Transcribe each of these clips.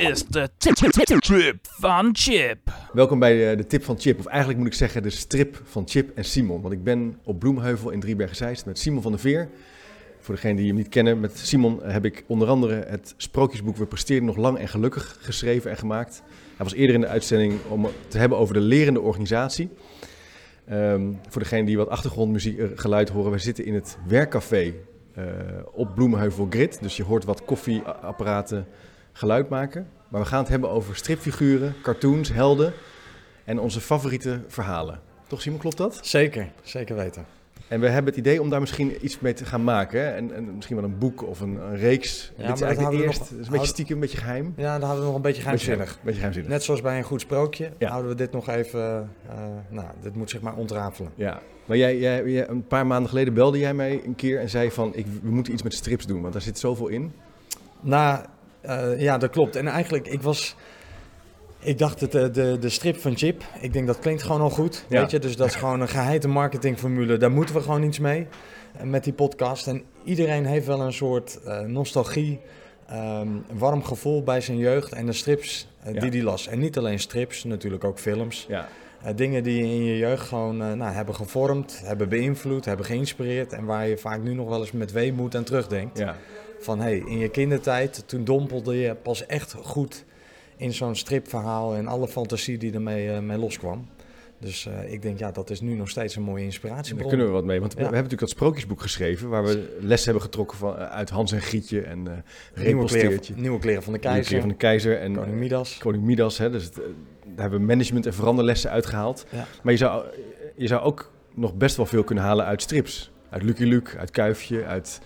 is de Trip van Chip. Welkom bij de, de tip van Chip, of eigenlijk moet ik zeggen de strip van Chip en Simon. Want ik ben op Bloemheuvel in Driebergen-Zeist met Simon van der Veer. Voor degenen die hem niet kennen, met Simon heb ik onder andere het sprookjesboek We presteren nog lang en gelukkig geschreven en gemaakt. Hij was eerder in de uitzending om te hebben over de lerende organisatie. Ehm, voor degenen die wat achtergrondmuziek eh, geluid horen, we zitten in het werkcafé uh, op Bloemenheuvel Grid. Dus je hoort wat koffieapparaten geluid maken. Maar we gaan het hebben over stripfiguren, cartoons, helden en onze favoriete verhalen. Toch Simon, klopt dat? Zeker, zeker weten. En we hebben het idee om daar misschien iets mee te gaan maken. En, en misschien wel een boek of een, een reeks. Ja, dit is eigenlijk het eerst. is een beetje stiekem, een beetje geheim. Ja, dan houden we nog een beetje geheimzinnig. Beetje, beetje geheimzinnig. Net zoals bij een goed sprookje houden we dit nog even... Uh, nou, dit moet zich maar ontrafelen. Ja, maar jij, jij, een paar maanden geleden belde jij mij een keer en zei van... Ik, we moeten iets met strips doen, want daar zit zoveel in. Nou, uh, ja, dat klopt. En eigenlijk, ik was... Ik dacht, het, de, de, de strip van Chip, ik denk dat klinkt gewoon al goed. Ja. Weet je? Dus dat is gewoon een geheime marketingformule. Daar moeten we gewoon iets mee eh, met die podcast. En iedereen heeft wel een soort uh, nostalgie, um, warm gevoel bij zijn jeugd en de strips uh, ja. die hij las. En niet alleen strips, natuurlijk ook films. Ja. Uh, dingen die je in je jeugd gewoon nou, hebben gevormd, hebben beïnvloed, hebben geïnspireerd. En waar je vaak nu nog wel eens met weemoed aan terugdenkt. Ja. Van hey, in je kindertijd, toen dompelde je pas echt goed in zo'n stripverhaal en alle fantasie die ermee uh, mee loskwam. Dus uh, ik denk, ja, dat is nu nog steeds een mooie inspiratiebron. Daar kunnen we wat mee, want ja. we hebben natuurlijk dat sprookjesboek geschreven... waar we les hebben getrokken van, uh, uit Hans en Grietje en uh, nieuwe kleren, nieuwe kleren van de keizer. Nieuwe kleren van de keizer en Koning Midas. Koning Midas, hè, dus het, daar hebben we management- en veranderlessen uitgehaald. Ja. Maar je zou, je zou ook nog best wel veel kunnen halen uit strips. Uit Lucky Luke, uit Kuifje, uit...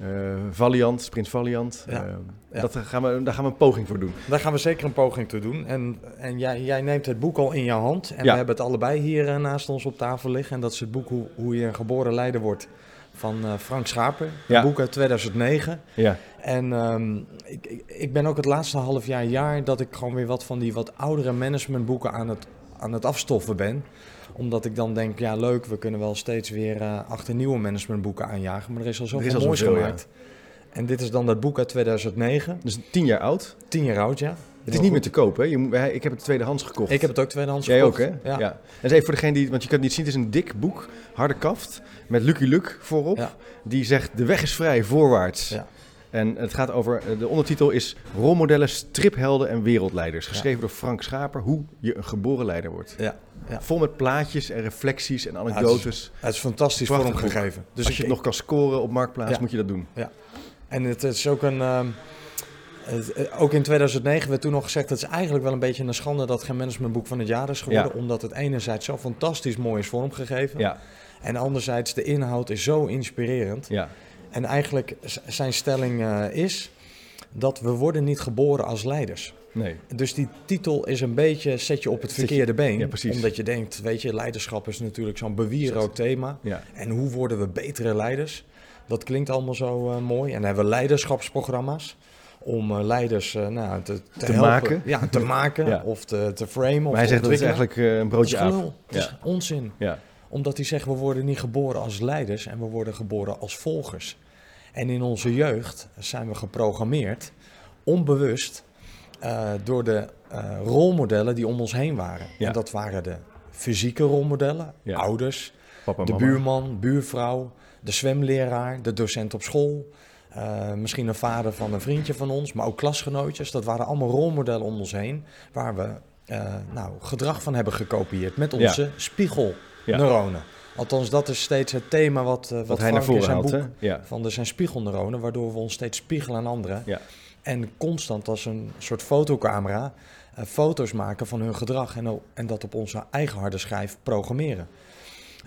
Uh, Valiant, Prins Valiant. Ja, uh, ja. Dat gaan we, daar gaan we een poging voor doen. Daar gaan we zeker een poging toe doen. En, en jij, jij neemt het boek al in je hand. En ja. we hebben het allebei hier uh, naast ons op tafel liggen. En dat is het boek Hoe, hoe je een geboren leider wordt van Frank Schaper. Ja. Een boek uit 2009. Ja. En um, ik, ik ben ook het laatste half jaar, jaar dat ik gewoon weer wat van die wat oudere managementboeken aan het, aan het afstoffen ben omdat ik dan denk, ja leuk, we kunnen wel steeds weer uh, achter nieuwe managementboeken aanjagen. Maar er is al zoveel is al moois zoveel, gemaakt. Ja. En dit is dan dat boek uit 2009. Dus tien jaar oud? Tien jaar oud, ja. Het is niet meer te kopen, hè? Je ik heb het tweedehands gekocht. Ik heb het ook tweedehands Jij gekocht. ook, hè? Ja. ja. En even voor degene die, want je kan het niet zien, het is een dik boek, harde kaft, met Lucky Luke voorop. Ja. Die zegt, de weg is vrij, voorwaarts. Ja. En het gaat over, de ondertitel is Rolmodellen, striphelden en wereldleiders. Geschreven door Frank Schaper, hoe je een geboren leider wordt. Ja. Ja. Vol met plaatjes en reflecties en anekdotes. Ja, het, is, het is fantastisch vormgegeven. Dus als je het nog kan scoren op Marktplaats, moet je dat doen. Ja. En het is ook een... Uh, het, ook in 2009 werd toen nog gezegd... het is eigenlijk wel een beetje een schande... dat geen managementboek van het jaar is geworden. Omdat het enerzijds zo fantastisch mooi is vormgegeven. Ja. En anderzijds de inhoud is zo inspirerend. Ja. En eigenlijk zijn stelling uh, is... dat we worden niet geboren als leiders. Nee. Dus die titel is een beetje, zet je op het verkeerde been. Ja. Omdat je denkt, weet je, leiderschap is natuurlijk zo'n bewierook thema. Ja. En hoe worden we betere leiders? Dat klinkt allemaal zo uh, mooi. En dan hebben we leiderschapsprogramma's. Om uh, leiders uh, nou, te, te, te helpen. maken. Ja, te maken ja. of te, te framen. Maar hij zegt, het is eigenlijk een broodje af. onzin. Ja. Omdat hij zegt, we worden niet geboren als leiders en we worden geboren als volgers. En in onze jeugd zijn we geprogrammeerd, onbewust, uh, door de uh, rolmodellen die om ons heen waren. Ja. En dat waren de fysieke rolmodellen, ja. ouders, Papa, de mama. buurman, buurvrouw, de zwemleraar, de docent op school. Uh, misschien een vader van een vriendje van ons, maar ook klasgenootjes. Dat waren allemaal rolmodellen om ons heen, waar we nou, gedrag van hebben gekopieerd met onze ja. Spiegelneuronen. Althans, dat is steeds het thema wat, wat, wat hij naar voren in zijn haalt, boek? Ja. van de zijn spiegelneuronen, waardoor we ons steeds spiegelen aan anderen. Ja. En constant als een soort fotocamera uh, foto's maken van hun gedrag en, en, dat op onze eigen harde schijf programmeren.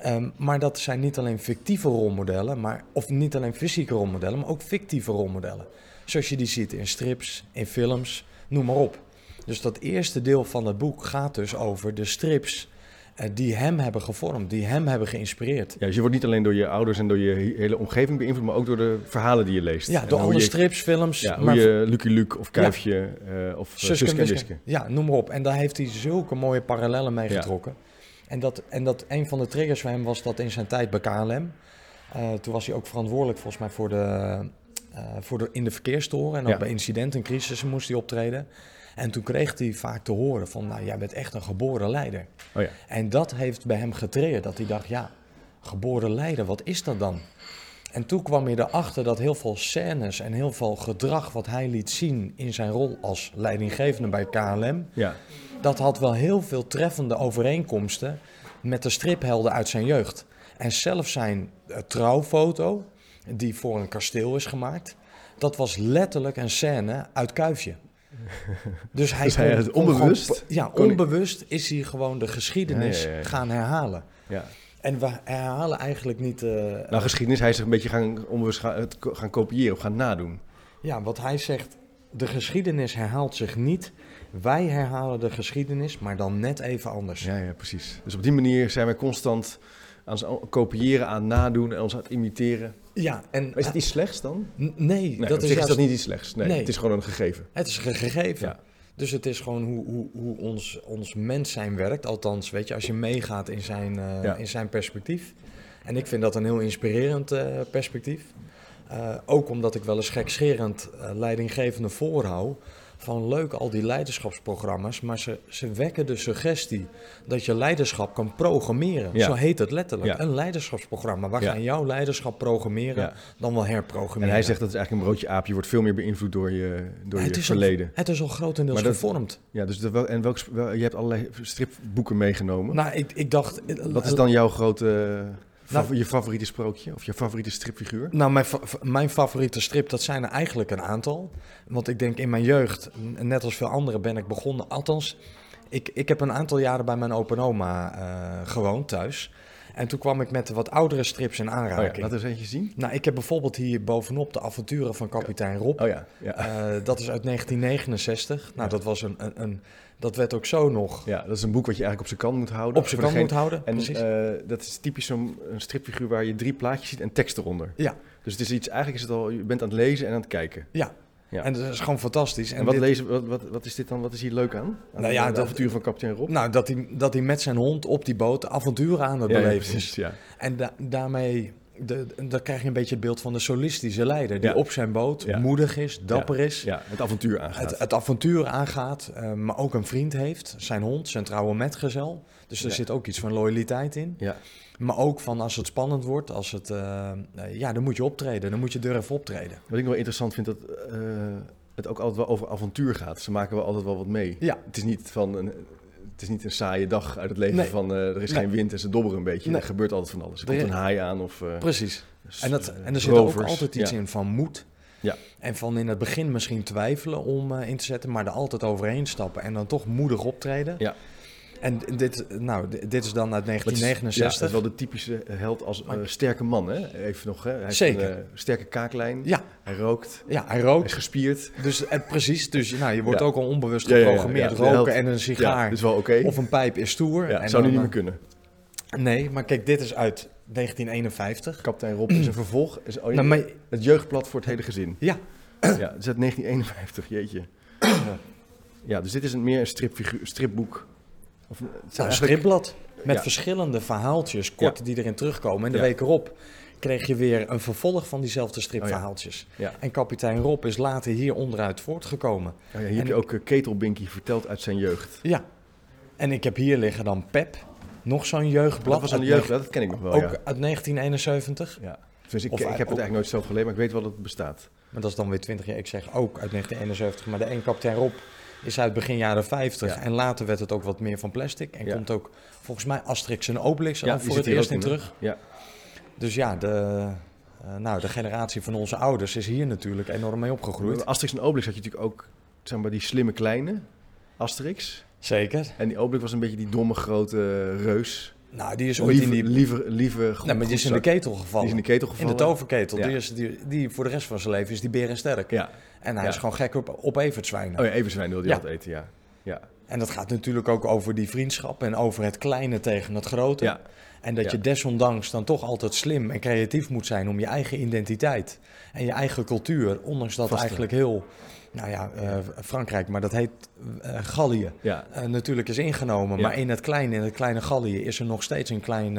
Um, maar dat zijn niet alleen fictieve rolmodellen, maar, of niet alleen fysieke rolmodellen, maar ook fictieve rolmodellen. Zoals je die ziet in strips, in films, noem maar op. Dus dat eerste deel van het boek gaat dus over de strips uh, die hem hebben gevormd, die hem hebben geïnspireerd. Ja, dus je wordt niet alleen door je ouders en door je hele omgeving beïnvloed, maar ook door de verhalen die je leest. Ja, door alle je, strips, films. Ja, maar hoe je Lucky Luke of Kuifje ja. uh, of Suske en Wiske. Ja, noem maar op. En daar heeft hij zulke mooie parallellen mee getrokken. En, dat, en dat een van de triggers voor hem was dat in zijn tijd bij KLM. Uh, toen was hij ook verantwoordelijk volgens mij voor de, uh, voor de, in de verkeerstoren. En ook bij incidenten en crisissen moest hij optreden. En toen kreeg hij vaak te horen van, nou, jij bent echt een geboren leider. Oh ja. En dat heeft bij hem getriggerd, dat hij dacht, ja, geboren leider, wat is dat dan? En toen kwam hij erachter dat heel veel scènes en heel veel gedrag wat hij liet zien in zijn rol als leidinggevende bij KLM, Ja. dat had wel heel veel treffende overeenkomsten met de striphelden uit zijn jeugd. En zelfs zijn eh, trouwfoto, die voor een kasteel is gemaakt, dat was letterlijk een scène uit Kuifje. Dus hij, Dus kon- het gewoon- onbewust- ja, onbewust is hij gewoon de geschiedenis Ja, ja, gaan herhalen. ja. En we herhalen eigenlijk niet. eh, Nou, geschiedenis, hij is zich een beetje gaan, onbewust gaan, gaan kopiëren of gaan nadoen. Ja, wat hij zegt, de geschiedenis herhaalt zich niet. Wij herhalen de geschiedenis, maar dan net even anders. Ja, ja, precies. Dus op die manier zijn wij constant aan kopiëren, aan nadoen en ons aan het imiteren. Ja, en Maar is het iets slechts dan? Nee, Nee, dat is zich is juist, dat niet iets slechts. Nee, Nee. het is gewoon een gegeven. Het is een gegeven. Ja. Dus het is gewoon hoe, hoe, hoe ons, ons mens zijn werkt. Althans, weet je, als je meegaat in zijn, eh, Ja. in zijn perspectief. En ik vind dat een heel inspirerend eh, perspectief. Eh, ook omdat ik wel eens gekscherend eh, leidinggevende voorhoud. Van leuk al die leiderschapsprogramma's, maar ze, ze wekken de suggestie dat je leiderschap kan programmeren. Ja. Zo heet het letterlijk. Ja. Een leiderschapsprogramma. Waar Ja. gaan jouw leiderschap programmeren dan wel herprogrammeren. En hij zegt dat is eigenlijk een broodje aap. Je wordt veel meer beïnvloed door je, door het je verleden. Al, het is al grotendeels Maar dat- gevormd. Ja, dus wel- en welk, wel- je hebt allerlei stripboeken meegenomen. Nou, ik, ik dacht... Wat is dan jouw grote, Nou- je favoriete sprookje of je favoriete stripfiguur? Nou, mijn, fa- mijn favoriete strip, dat zijn er eigenlijk een aantal. Want ik denk in mijn jeugd, net als veel anderen, ben ik begonnen. Althans, ik, ik heb een aantal jaren bij mijn opa en oma eh, gewoond thuis. En toen kwam ik met de wat oudere strips in Oh aanraking. laat eens eentje zien. Nou, ik heb bijvoorbeeld hier bovenop de avonturen van kapitein Rob. Oh ja, ja. Eh, dat is uit 1969. Nou, dat, was een, een, een, dat werd ook zo nog ja, dat is een boek wat je eigenlijk op zijn kant moet houden. op zijn kant moet houden. En precies. eh, dat is typisch zo'n een stripfiguur waar je drie plaatjes ziet en tekst eronder. Ja. Dus het is iets, eigenlijk is het al, je bent aan het lezen en aan het kijken. ja. Ja. en dat is gewoon fantastisch. En, En wat, dit- lezen, wat, wat, wat is dit dan, wat is hier leuk aan? aan Nou ja, de dat- avontuur van kapitein Rob. Nou, dat hij, dat hij met zijn hond op die boot avonturen aan het ja, beleven is. ja. En da- daarmee de, dan krijg je een beetje het beeld van de solistische leider. Die Ja. op zijn boot Ja. moedig is, dapper is. Ja, het avontuur aangaat. Het, het avontuur aangaat, eh, maar ook een vriend heeft. Zijn hond, zijn trouwe metgezel. Dus er zit ook iets van loyaliteit in. ja. Maar ook van als het spannend wordt, als het, eh, eh, ja, dan moet je optreden. Dan moet je durven optreden. Wat ik wel interessant vind, dat het ook altijd wel over avontuur gaat. Ze maken wel altijd wel wat mee. Ja. Het is niet van een, het is niet een saaie dag uit het leven Nee. van eh, er is Nee. geen wind en ze dobberen een beetje. Nee. Er gebeurt altijd van alles. Er komt een haai aan of eh, Precies. En, dat, eh, en er zit ook altijd iets Ja. in van moed. Ja. En van in het begin misschien twijfelen om in te zetten, maar er altijd overheen stappen en dan toch moedig optreden. Ja. En dit, nou, dit is dan uit Dat is- 1969. Ja, dat is wel de typische held als eh, sterke man, hè? Even nog, hè? Hij heeft Zeker. een eh, sterke kaaklijn. Ja, Hij rookt. ja, hij Hij rookt. is gespierd. Dus eh, precies, dus nou, je wordt Ja. ook al onbewust Ja, ja, ja, geprogrammeerd. ja. Roken en een Ja, sigaar is wel of een pijp is stoer. Ja, en zou nu niet meer kunnen. eh, Nee, maar kijk, dit is uit 1951. Kapitein Rob is een vervolg. Is, oh, Nou, maar, Het jeugdblad voor het hele gezin. ja, Ja, het is uit 1951, jeetje. Ja. Ja, dus dit is een, meer een stripboek. Of, het zijn nou, een eigenlijk- stripblad met Ja. verschillende verhaaltjes, kort, die erin terugkomen. En de Ja. week erop kreeg je weer een vervolg van diezelfde stripverhaaltjes. Ja. En kapitein Rob is later hier onderuit voortgekomen. Oh ja, hier heb je ook uh, Ketelbinky verteld uit zijn jeugd. Ja. En ik heb hier liggen dan Pep, nog zo'n jeugdblad. Dat was een jeugdblad, dat ken ik nog wel, Ook uit 1971. ja. Dus ik, Of ik heb het eigenlijk nooit zelf gelezen, maar ik weet wel dat het bestaat. Maar dat is dan weer 20 jaar. Ik zeg ook uit 1971. Maar de een kapitein Rob is uit begin jaren 50. Ja. En later werd het ook wat meer van plastic. En Ja. komt ook volgens mij Asterix en Obelix Ja, voor het eerst in terug. Ja. Dus ja, de, eh, nou, de generatie van onze ouders is hier natuurlijk enorm mee opgegroeid. Asterix en Obelix had je natuurlijk ook, zeg maar, die slimme kleine Asterix. Zeker. En die Obelix was een beetje die domme grote reus. Nou, die is ooit Lieve, in die... lieve, lieve goed- Nee, maar die is in de ketel Die gevallen. is in de ketel in gevallen. de toverketel. Ja. Die, is, die, die voor de rest van zijn leven is die berensterk. Ja. En hij Ja. is gewoon gek op, op evertzwijnen. Oh ja, wilde je Ja. altijd eten, ja. Ja. En dat gaat natuurlijk ook over die vriendschap en over het kleine tegen het grote. Ja. En dat Ja. je desondanks dan toch altijd slim en creatief moet zijn om je eigen identiteit en je eigen cultuur, ondanks dat Vast eigenlijk heel, nou ja, eh, Frankrijk, maar dat heet eh, Gallië, Ja. eh, natuurlijk is ingenomen. Ja. Maar in het kleine, in het kleine Gallië is er nog steeds een klein,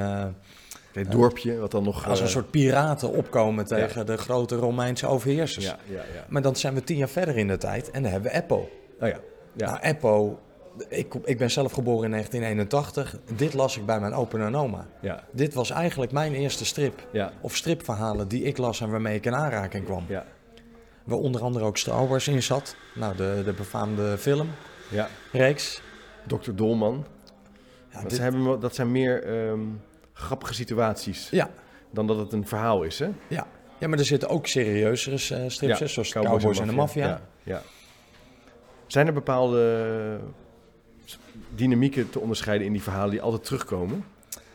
Het dorpje, wat dan nog... als een soort piraten opkomen tegen de grote Romeinse overheersers. Ja, ja, ja. Maar dan zijn we tien jaar verder in de tijd en dan hebben we Eppo. Oh ja. Ja. Nou, Eppo, ik, ik ben zelf geboren in 1981. Dit las ik bij mijn opa en oma. Ja, Dit was eigenlijk mijn eerste strip. ja, Of stripverhalen die ik las en waarmee ik in aanraking kwam. ja, Waar onder andere ook Star Wars in zat. Nou, de, de befaamde ja. filmreeks. Dr. Dolman. Ja, dat, dit- zijn, dat zijn meer ehm, grappige situaties ja, dan dat het een verhaal is, hè? ja. ja, maar er zitten ook serieuzere eh, strips, Ja, hè, zoals Cowboys, en de Mafia. Ja, ja. Zijn er bepaalde dynamieken te onderscheiden in die verhalen die altijd terugkomen?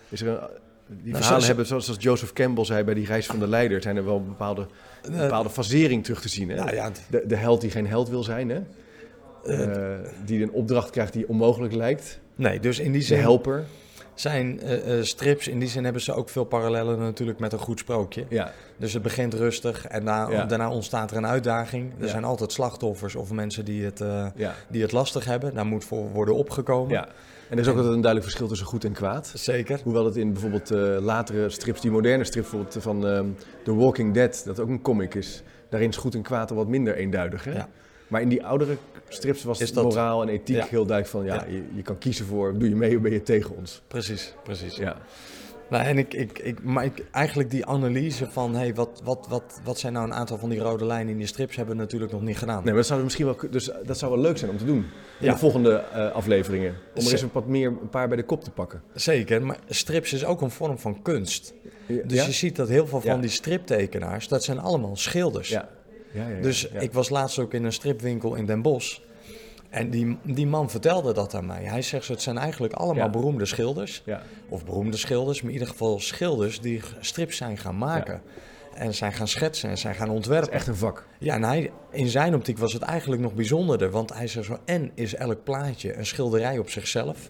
Is er een, die Nou, verhalen hebben, zoals, zoals Joseph Campbell zei bij die reis van de leider, zijn er wel bepaalde, Eh, bepaalde fasering terug te zien. Hè? nou ja, de, de held die geen held wil zijn, hè? Eh, die een opdracht krijgt die onmogelijk lijkt. nee, dus in die De zin helper. Zijn eh, eh, strips, in die zin hebben ze ook veel parallellen natuurlijk met een goed sprookje. Ja, Dus het begint rustig en Ja. daarna ontstaat er een uitdaging. Er Ja. zijn altijd slachtoffers of mensen die het, eh, die het lastig hebben. Daar moet voor worden opgekomen. ja. En er is ook altijd een duidelijk verschil tussen goed en kwaad. Zeker. Hoewel het in bijvoorbeeld eh, latere strips, die moderne strip bijvoorbeeld van ehm, The Walking Dead, dat ook een comic is, daarin is goed en kwaad al wat minder eenduidig. Hè? Ja. Maar in die oudere strips was dat- moraal en ethiek Ja. heel duidelijk van, ja, Ja. Je, je kan kiezen voor, doe je mee of ben je tegen ons? Precies, precies. Ja, Nou, en ik, ik, ik, maar ik, eigenlijk die analyse van hey, wat, wat, wat, wat zijn nou een aantal van die rode lijnen in die strips hebben we natuurlijk nog niet gedaan. nee, maar dat zou misschien wel, dus dat zou wel leuk zijn om te doen in Ja. de volgende eh, afleveringen. Om er eens een, wat meer, een paar bij de kop te pakken. Zeker, maar strips is ook een vorm van kunst. Dus ja? je ziet dat heel veel van Ja. die striptekenaars, dat zijn allemaal schilders. Ja. Ja, ja, Dus ik was laatst ook in een stripwinkel in Den Bosch. En die, die man vertelde dat aan mij. Hij zegt, het zijn eigenlijk allemaal beroemde schilders. Ja. Of beroemde schilders, maar in ieder geval schilders die strips zijn gaan maken. En zijn gaan schetsen en zijn gaan ontwerpen. echt een vak. Ja, en hij, in zijn optiek was het eigenlijk nog bijzonderder. Want hij zegt zo, en is elk plaatje een schilderij op zichzelf.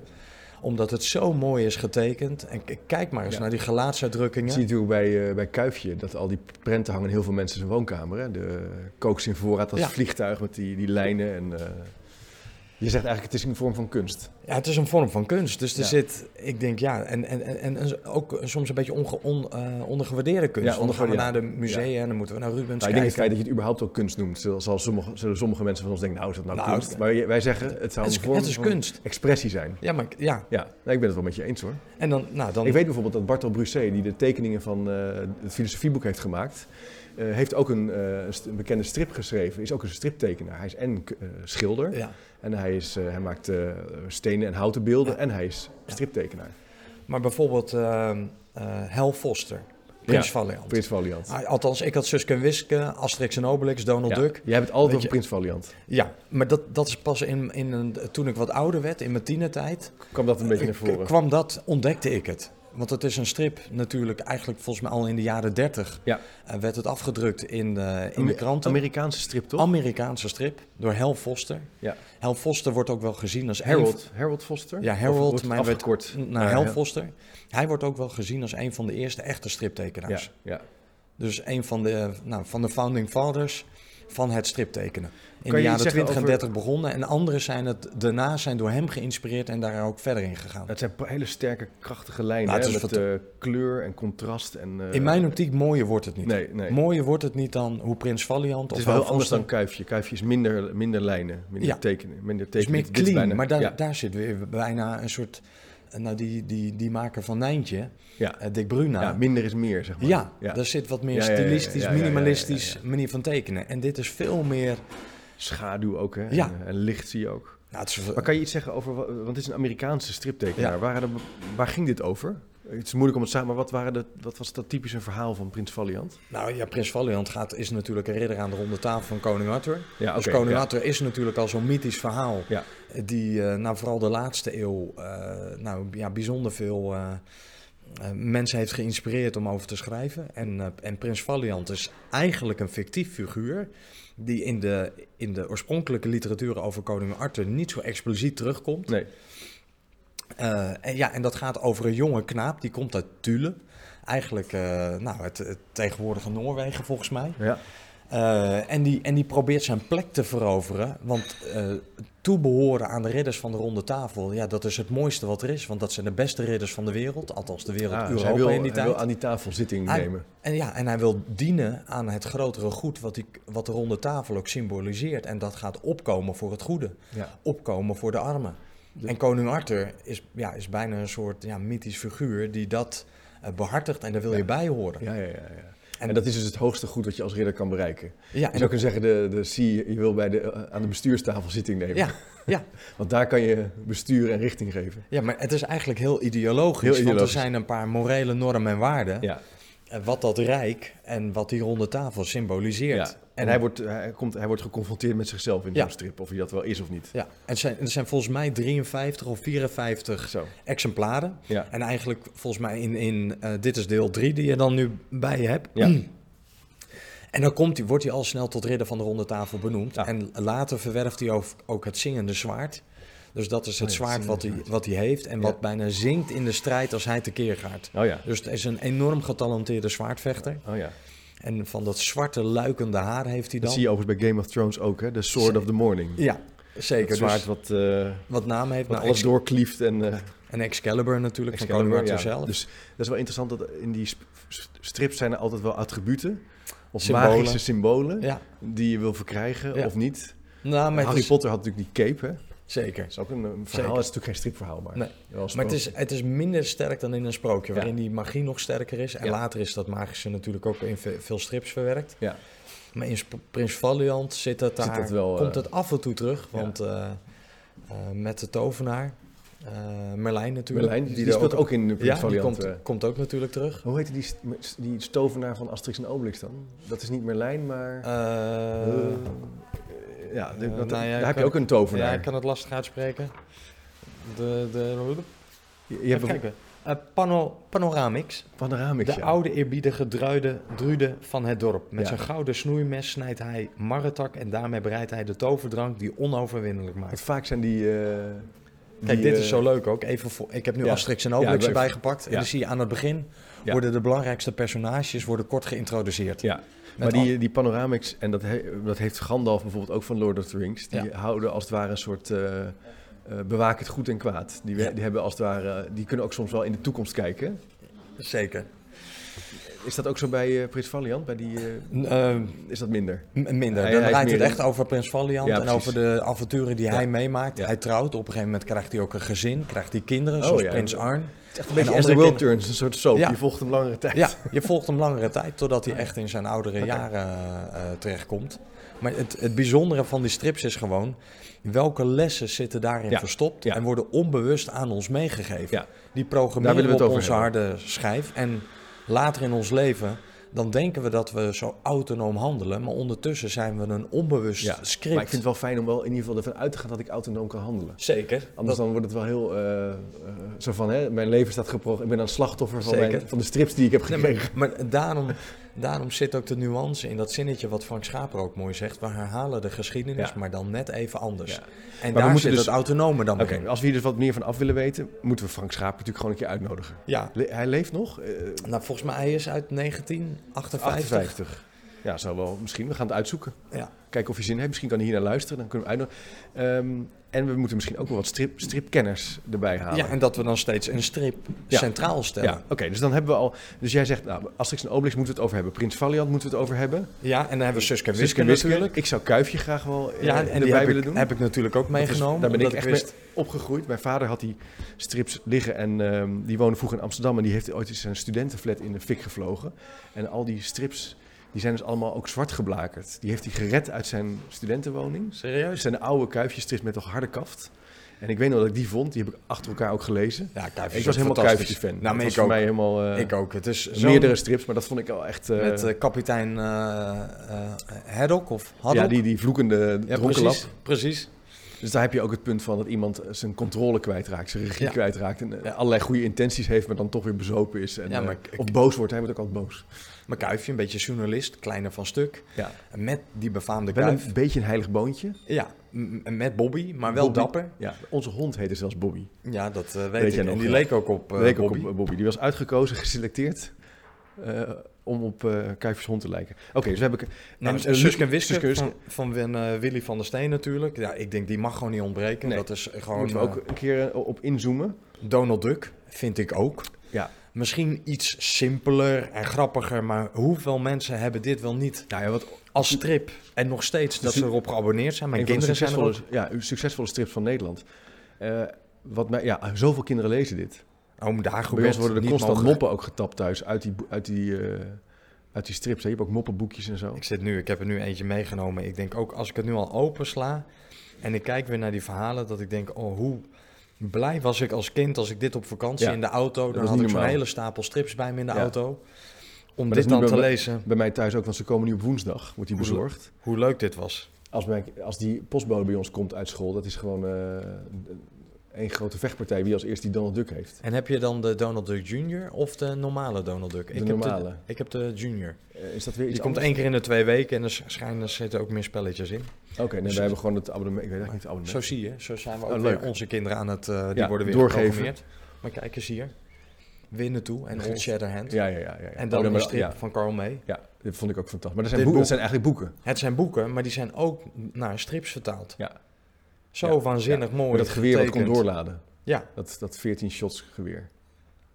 Omdat het zo mooi is getekend. En kijk maar eens Ja. naar die gelaatsuitdrukkingen. zie je natuurlijk bij, eh, bij Kuifje, dat al die prenten hangen in heel veel mensen zijn woonkamer. Hè? De kooks in voorraad als Ja. vliegtuig met die, die lijnen. En, eh, je zegt eigenlijk, het is een vorm van kunst. Ja, het is een vorm van kunst. Dus er Ja. zit, ik denk ja, en, en, en, en ook soms een beetje onge, on, eh, ondergewaardeerde kunst. Ja, dan gaan we naar de musea en dan moeten we naar Rubens Nou, ik denk het kijken. feit dat je het überhaupt ook kunst noemt, zal, sommige, zullen sommige mensen van ons denken, nou is dat nou, Nou, kunst? Maar wij zeggen, het zou het een is, vorm het is kunst. expressie zijn. Ja, maar ja. Ja, nou, ik ben het wel met je eens hoor. En dan, nou, dan Ik weet bijvoorbeeld dat Bartel Brusset, die de tekeningen van eh, het filosofieboek heeft gemaakt, eh, heeft ook een, eh, een een bekende strip geschreven. Is ook een striptekenaar. Hij is en eh, schilder ja. en hij, is, hij maakt stenen en houten beelden Ja. en hij is striptekenaar. Maar bijvoorbeeld ehm eh Hal Foster, Prins Ja, Valiant. Prins Valiant. Ah, Althans, ik had Suske en Wiske, Asterix en Obelix, Donald Ja, Duck. Jij hebt het altijd over je- Prins Valiant. Ja, maar dat, dat is pas in, in een, toen ik wat ouder werd, in mijn tienertijd. Kwam dat een beetje naar voren? kwam dat, ontdekte ik het. Want het is een strip natuurlijk eigenlijk volgens mij al in de jaren 30. Ja. En werd het afgedrukt in de, in de kranten. Amerikaanse strip toch? Amerikaanse strip door Hal Foster. Ja. Hal Foster wordt ook wel gezien als een Harold, Harold Foster? Ja, Harold, maar werd- afgekort naar Hal Hal- Foster. Hij wordt ook wel gezien als een van de eerste echte striptekenaars. Ja, ja. Dus een van de, nou, van de founding fathers van het striptekenen. In Kan de jaren zeggen 20 en over- 30 begonnen. En anderen zijn het daarna zijn door hem geïnspireerd en daar ook verder in gegaan. Het zijn hele sterke, krachtige lijnen Nou, het hè, met wat- eh, kleur en contrast. En, eh, In mijn optiek mooier wordt het niet. Nee, nee. Mooier wordt het niet dan hoe Prins Valiant Het of is wel anders dan Kuifje. Kuifje is minder, minder lijnen, minder Ja. tekenen. Minder Het is tekenen. meer Dit clean, bijna- maar daar, ja, daar zit weer bijna een soort... eh, Nou, die, die, die maker van Nijntje, ja. eh, Dick Bruna... ja, minder is meer, zeg maar. Ja, ja. daar zit wat meer stilistisch, minimalistisch manier van tekenen. En dit is veel meer... Schaduw ook, hè? Ja. En, en licht zie je ook. Nou, is, Maar kan je iets zeggen over, wa- want het is een Amerikaanse striptekenaar. Waar, waar ging dit over? Het is moeilijk om het zeggen, maar wat, waren de, wat was dat typische verhaal van Prins Valiant? nou ja, Prins Valiant gaat, is natuurlijk een ridder aan de ronde tafel van koning Arthur. Ja, dus koning ja. Arthur is natuurlijk al zo'n mythisch verhaal. Ja. Die eh, nou, vooral de laatste eeuw eh, nou, ja, bijzonder veel eh, mensen heeft geïnspireerd om over te schrijven. En, en Prins Valiant is eigenlijk een fictief figuur die in de, in de oorspronkelijke literatuur over koning Arthur niet zo expliciet terugkomt. Nee. Eh, en, ja, en dat gaat over een jonge knaap, die komt uit Thule. Eigenlijk, eh, nou, het, het tegenwoordige Noorwegen volgens mij. Ja. Eh, en, die, en die probeert zijn plek te veroveren. Want eh, toebehoren aan de ridders van de ronde tafel, ja, dat is het mooiste wat er is. Want dat zijn de beste ridders van de wereld. Althans, de wereld, Ah, dus Europa hij wil, in die hij tijd. wil aan die tafel zitting Hij- nemen. En ja, en hij wil dienen aan het grotere goed wat, die, wat de ronde tafel ook symboliseert. En dat gaat opkomen voor het goede. Ja. Opkomen voor de armen. De- En koning Arthur is, ja, is bijna een soort ja, mythisch figuur die dat eh, behartigt en daar wil je bij horen. Ja, ja, ja, ja. En, En- dat is dus het hoogste goed wat je als ridder kan bereiken. Ja, Je en zou kunnen zeggen, de, de C, je wil bij de, eh, aan de bestuurstafel zitting nemen. Ja, ja. Want daar kan je bestuur en richting geven. ja, maar het is eigenlijk heel ideologisch, Heel Want ideologisch. er zijn een paar morele normen en waarden. Ja. Eh, Wat dat rijk en wat die ronde tafel symboliseert. ja. En hij wordt, hij, komt, hij wordt geconfronteerd met zichzelf in Ja. zo'n strip. Of hij dat wel is of niet. Ja, en het zijn, er zijn volgens mij 53 of 54 Zo. exemplaren. Ja. En eigenlijk volgens mij in, in eh, dit is deel 3 die je dan nu bij je hebt. Ja. En dan komt hij, wordt hij al snel tot ridder van de ronde tafel benoemd. Ja. En later verwerft hij ook, ook het zingende zwaard. Dus dat is het Oh ja, zwaard wat hij, wat hij heeft en Ja. wat bijna zinkt in de strijd als hij tekeer gaat. Oh ja. Dus het is een enorm getalenteerde zwaardvechter. Oh ja. En van dat zwarte luikende haar heeft hij Dat dan. zie je overigens bij Game of Thrones ook, hè? The Sword of the Morning. Ja, zeker. Het zwaard Dus wat, eh, wat naam heeft. wat Nou, alles doorklieft en... eh, En Excalibur natuurlijk, Excalibur, ja. zelf. Dus dat is wel interessant dat in die strips zijn er altijd wel attributen. Of Symbolen. magische symbolen ja, die je wil verkrijgen Ja. of niet. nou, Harry Potter had natuurlijk die cape, hè? Zeker. Dat is ook een, een verhaal. Zeker. Het is natuurlijk geen stripverhaal, maar Nee. Maar het is, het is minder sterk dan in een sprookje, Ja. waarin die magie nog sterker is. En Ja. later is dat magische natuurlijk ook in ve- veel strips verwerkt. Ja. Maar in Prins Valiant zit het Zit daar, dat wel, komt eh, het af en toe terug. Want eh, eh, met de tovenaar, eh, Merlijn natuurlijk. Merlijn, die, speelt ook, in de Prins ja, die Valiant. komt, komt ook natuurlijk terug. Hoe heet die, die stovenaar van Asterix en Obelix dan? Dat is niet Merlijn, maar... Ja, eh, dat- nou ja, daar heb je ook een tovenaar. ja, ik kan het lastig uitspreken. De, de, je, je Even hebt kijken. Eh, pano, Panoramix. panoramics, De ja. oude eerbiedige druide, druide van het dorp. Met Ja. zijn gouden snoeimes snijdt hij marretak en daarmee bereidt hij de toverdrank die onoverwinnelijk Want maakt. vaak zijn die... eh, Kijk, die, dit is zo leuk ook. Even voor, ik heb nu ja. Asterix en Obelix erbij gepakt. En dan zie je aan het begin worden de belangrijkste personages worden kort geïntroduceerd. Ja, maar die, die panoramics, en dat, he- dat heeft Gandalf bijvoorbeeld ook van Lord of the Rings, die Ja. houden als het ware een soort uh, bewaak het goed en kwaad. Die, die hebben als het ware, die kunnen ook soms wel in de toekomst kijken. Zeker. Is dat ook zo bij eh, Prins Valiant? Bij die, eh, N- eh, is dat minder? minder. Hij- Dan hij is draait het echt over Prins Valiant Ja, en precies. over de avonturen die Ja. hij meemaakt. Ja. Hij trouwt. Op een gegeven moment krijgt hij ook een gezin. Krijgt hij kinderen, Oh, zoals. Prins Arn. Het is echt een En beetje andere the world kinderen- turns, een soort soap. Je volgt hem langere tijd. Ja, je volgt hem langere tijd totdat hij echt in zijn oudere jaren eh, terechtkomt. Maar het, het bijzondere van die strips is gewoon welke lessen zitten daarin Ja, verstopt ja. en worden onbewust aan ons meegegeven. Ja. Die programmeren we op onze harde schijf. En later in ons leven, dan denken we dat we zo autonoom handelen. Maar ondertussen zijn we een onbewust Ja, script. Maar ik vind het wel fijn om wel in ieder geval ervan uit te gaan dat ik autonoom kan handelen. Zeker. Anders Dat- dan wordt het wel heel eh, eh, zo van, hè, mijn leven staat geprogrammeerd. Ik ben een slachtoffer van, mijn, van de strips die ik heb Nee, gekregen. maar, maar daarom, daarom zit ook de nuance in dat zinnetje wat Frank Schaper ook mooi zegt. We herhalen de geschiedenis, Ja. maar dan net even anders. Ja. En we daar moeten zit dus- het autonome dan in. als we hier dus wat meer van af willen weten, moeten we Frank Schaap natuurlijk gewoon een keer uitnodigen. Ja, Le- hij leeft nog? Eh, nou volgens mij hij is uit 1958. 58. Ja, zou wel misschien. We gaan het uitzoeken. Ja. Kijken of je zin heeft. Misschien kan hij hier naar luisteren. Dan kunnen we uitnodigen. Ehm, en we moeten misschien ook wel wat strip, stripkenners erbij halen. ja, en dat we dan steeds een strip Ja. centraal stellen. Ja, oké. dus dan hebben we al... Dus jij zegt, nou, Asterix en Obelix moeten we het over hebben. Prins Valiant moeten we het over hebben. Ja, en dan hebben we Suske en Wiske natuurlijk. Ik zou Kuifje graag wel eh, Ja, en erbij die heb willen ik, doen. heb ik natuurlijk ook is- meegenomen. daar ben ik echt wist- opgegroeid. Mijn vader had die strips liggen en ehm, die woonde vroeger in Amsterdam. En die heeft ooit een studentenflat in de fik gevlogen. En al die strips, die zijn dus allemaal ook zwart geblakerd. Die heeft hij gered uit zijn studentenwoning. Serieus? zijn de oude kuifjestrips met toch harde kaft. En ik weet nog dat ik die vond. Die heb ik achter elkaar ook gelezen. Ja, Kuifje ik was helemaal kuifje-fan. Nou, dat was voor mij helemaal... eh, Ik ook. Het is meerdere strips, maar dat vond ik wel echt... eh, Met eh, kapitein Haddock of Haddock. ja, die, die vloekende Ja, dronkenlap. precies. precies. Dus daar heb je ook het punt van dat iemand zijn controle kwijtraakt, zijn regie Ja. kwijtraakt. En eh, Ja. allerlei goede intenties heeft, maar dan toch weer bezopen is. En, Ja, maar eh, of boos wordt, hij wordt ook altijd boos. Maar Kuifje, een beetje journalist, kleiner van stuk. Ja. Met die befaamde Wel Kuif. een beetje een heilig boontje. Ja, met Bobby, maar wel Bobby. dapper. Ja, onze hond heette zelfs Bobby. Ja, dat eh, weet, Weet ik. jij nog, en die leek ook op Leek ook Bobby. op Bobby. Die was uitgekozen, geselecteerd. Eh, om op eh Kuifjes hond te lijken. Oké, dus we hebben... Nou, en, eh, Suske en Wiske Suske en van, van Win- eh, Willy van der Steen natuurlijk. Ja, ik denk die mag gewoon niet ontbreken. Nee. Dat is gewoon moeten we ook een keer eh, op inzoomen. eh, Donald Duck, vind ik ook. Ja. Misschien iets simpeler en grappiger, maar hoeveel mensen hebben dit wel niet Nou ja, wat als strip en nog steeds dat ze erop geabonneerd zijn? Mijn kinderen zijn ja, succesvolle strips van Nederland. Eh, wat mij, ja, zoveel kinderen lezen dit. Bij Dagobert ons worden er constant mogen- moppen ook getapt thuis uit die, uit die, eh, uit die strips. hè. Je hebt ook moppenboekjes en zo. Ik zit nu, ik heb er nu eentje meegenomen. Ik denk ook als ik het nu al opensla en ik kijk weer naar die verhalen, dat ik denk, oh hoe blij was ik als kind als ik dit op vakantie Ja, in de auto, dan had ik zo'n hele stapel strips bij me in de Ja. auto. Om dit dan te bij- lezen, Bij mij thuis ook, want ze komen nu op woensdag, wordt die bezorgd. hoe leuk dit was. Als, mijn, als die postbode bij ons komt uit school, dat is gewoon eh één grote vechtpartij wie als eerst die Donald Duck heeft. En heb je dan de Donald Duck Jr. of de normale Donald Duck? De ik normale. Heb de, ik heb de Junior. Eh, is dat weer iets Die komt één keer in de twee weken en er schijnen zitten ook meer spelletjes in. Oké, nee, Dus- wij hebben gewoon het abonnement. Ik weet eigenlijk niet het abonnement. Zo zie je, zo zijn we Oh, ook leuk. onze kinderen aan het, uh, die Ja, worden weer doorgeven. Maar kijk eens hier, Winnen toe en On Shatterhand. Ja, ja, ja. ja, ja. En dan Oh, een maar- strip ja, van Carl May. ja, dat vond ik ook fantastisch. Maar dat zijn, dat boek- zijn eigenlijk boeken. Het zijn boeken, maar die zijn ook naar strips vertaald. Ja. Zo waanzinnig mooi Met dat geweer wat kon doorladen. Ja, Dat, dat 14 shots geweer.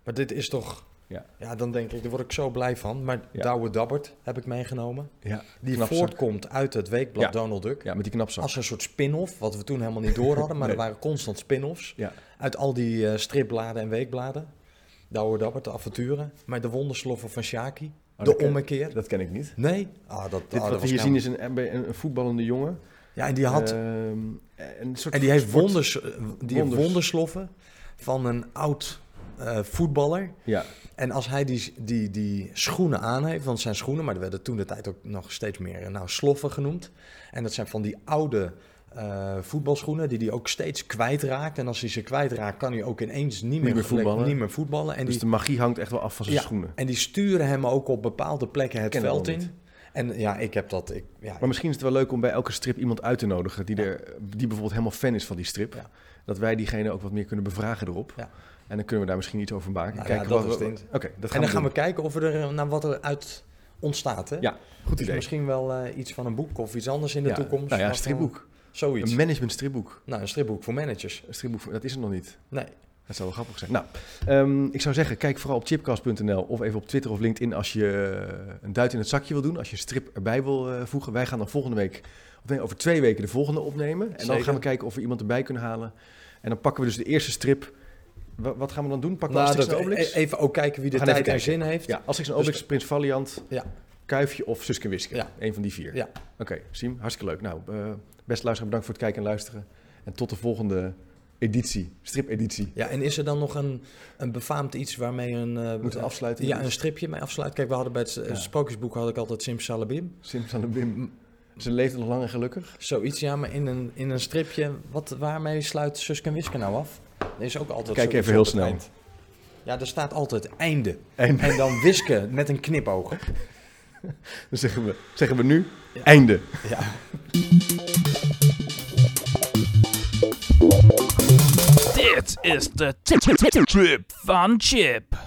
maar dit is toch... Ja. Ja, dan denk ik, daar word ik zo blij van. Maar Ja. Douwe Dabbert heb ik meegenomen. Ja, Die knapzak. voortkomt uit het weekblad Ja. Donald Duck. Ja, met die knapzak. Als een soort spin-off, wat we toen helemaal niet door hadden. Maar Nee. er waren constant spin-offs. Ja. Uit al die eh, stripbladen en weekbladen. Douwe Dabbert, de avonturen. Maar de wondersloffen van Shaki. Oh, de dat ken- ommekeer. Dat ken ik niet. Nee? Ah, dat, Dit, ah, dat wat we hier zien helemaal- is een, een, een voetballende jongen. Ja, en die had... Ehm, een soort en die heeft sport- wonders, eh, die heeft wondersloffen van een oud eh, voetballer. Ja, En als hij die, die, die schoenen aan heeft, want het zijn schoenen, maar er werden toen de tijd ook nog steeds meer eh, nou, sloffen genoemd. En dat zijn van die oude eh, voetbalschoenen die hij ook steeds kwijtraakt. En als hij ze kwijtraakt, kan hij ook ineens niet, meer, voetballen. Niet meer voetballen. En dus die, de magie hangt echt wel af van zijn Ja. schoenen. en die sturen hem ook op bepaalde plekken het Ken veld in. En ja, ik heb dat. Ik, ja, Maar misschien is het wel leuk om bij elke strip iemand uit te nodigen die, er, die bijvoorbeeld helemaal fan is van die strip. Ja. Dat wij diegene ook wat meer kunnen bevragen erop. Ja. En dan kunnen we daar misschien iets over maken. Nou Kijken ja, dat wat is het. Oké, dat gaan en dan gaan we kijken of we er, naar wat er uit ontstaat. Hè? Ja, goed Dus idee. misschien wel eh, iets van een boek of iets anders in de toekomst. Nou ja, een eh, stripboek. Zoiets. Een management stripboek. Nou, een stripboek voor managers. Een stripboek, dat is er nog niet. Nee. Dat zou wel grappig zijn. Nou, ehm, ik zou zeggen, kijk vooral op chipcast.nl of even op Twitter of LinkedIn als je eh, een duit in het zakje wil doen. Als je een strip erbij wil eh, voegen. Wij gaan dan volgende week, of nee, over twee weken de volgende opnemen. En dan gaan we kijken of we iemand erbij kunnen halen. En dan pakken we dus de eerste strip. Wa- wat gaan we dan doen? Pakken we Nou, Asterix en Obelix? e- even ook kijken wie de tijd en zin heeft. ja, Asterix en Dus- Obelix, Prins Valiant, Ja. Kuifje of Suske Wiske. Ja. Eén van die vier. Ja. Oké, Siem, hartstikke leuk. Nou, eh beste luisteraar, bedankt voor het kijken en luisteren. En tot de volgende editie, strip-editie. Ja, en is er dan nog een, een befaamd iets waarmee een... eh, Moeten afsluiten? Ja, een stripje mee afsluit. Kijk, we hadden bij het eh, Ja. sprookjesboek had ik altijd Simsalabim. Simsalabim. Ze leefde nog lang en gelukkig. Zoiets, ja, maar in een, in een stripje, wat, waarmee sluit Suske en Wiske nou af? Er is ook altijd Kijk even heel snel. eind. Ja, er staat altijd einde. En En dan Wiske met een knipoog. dan zeggen we, zeggen we nu, einde. Ja. Dit is de Trip van Chip.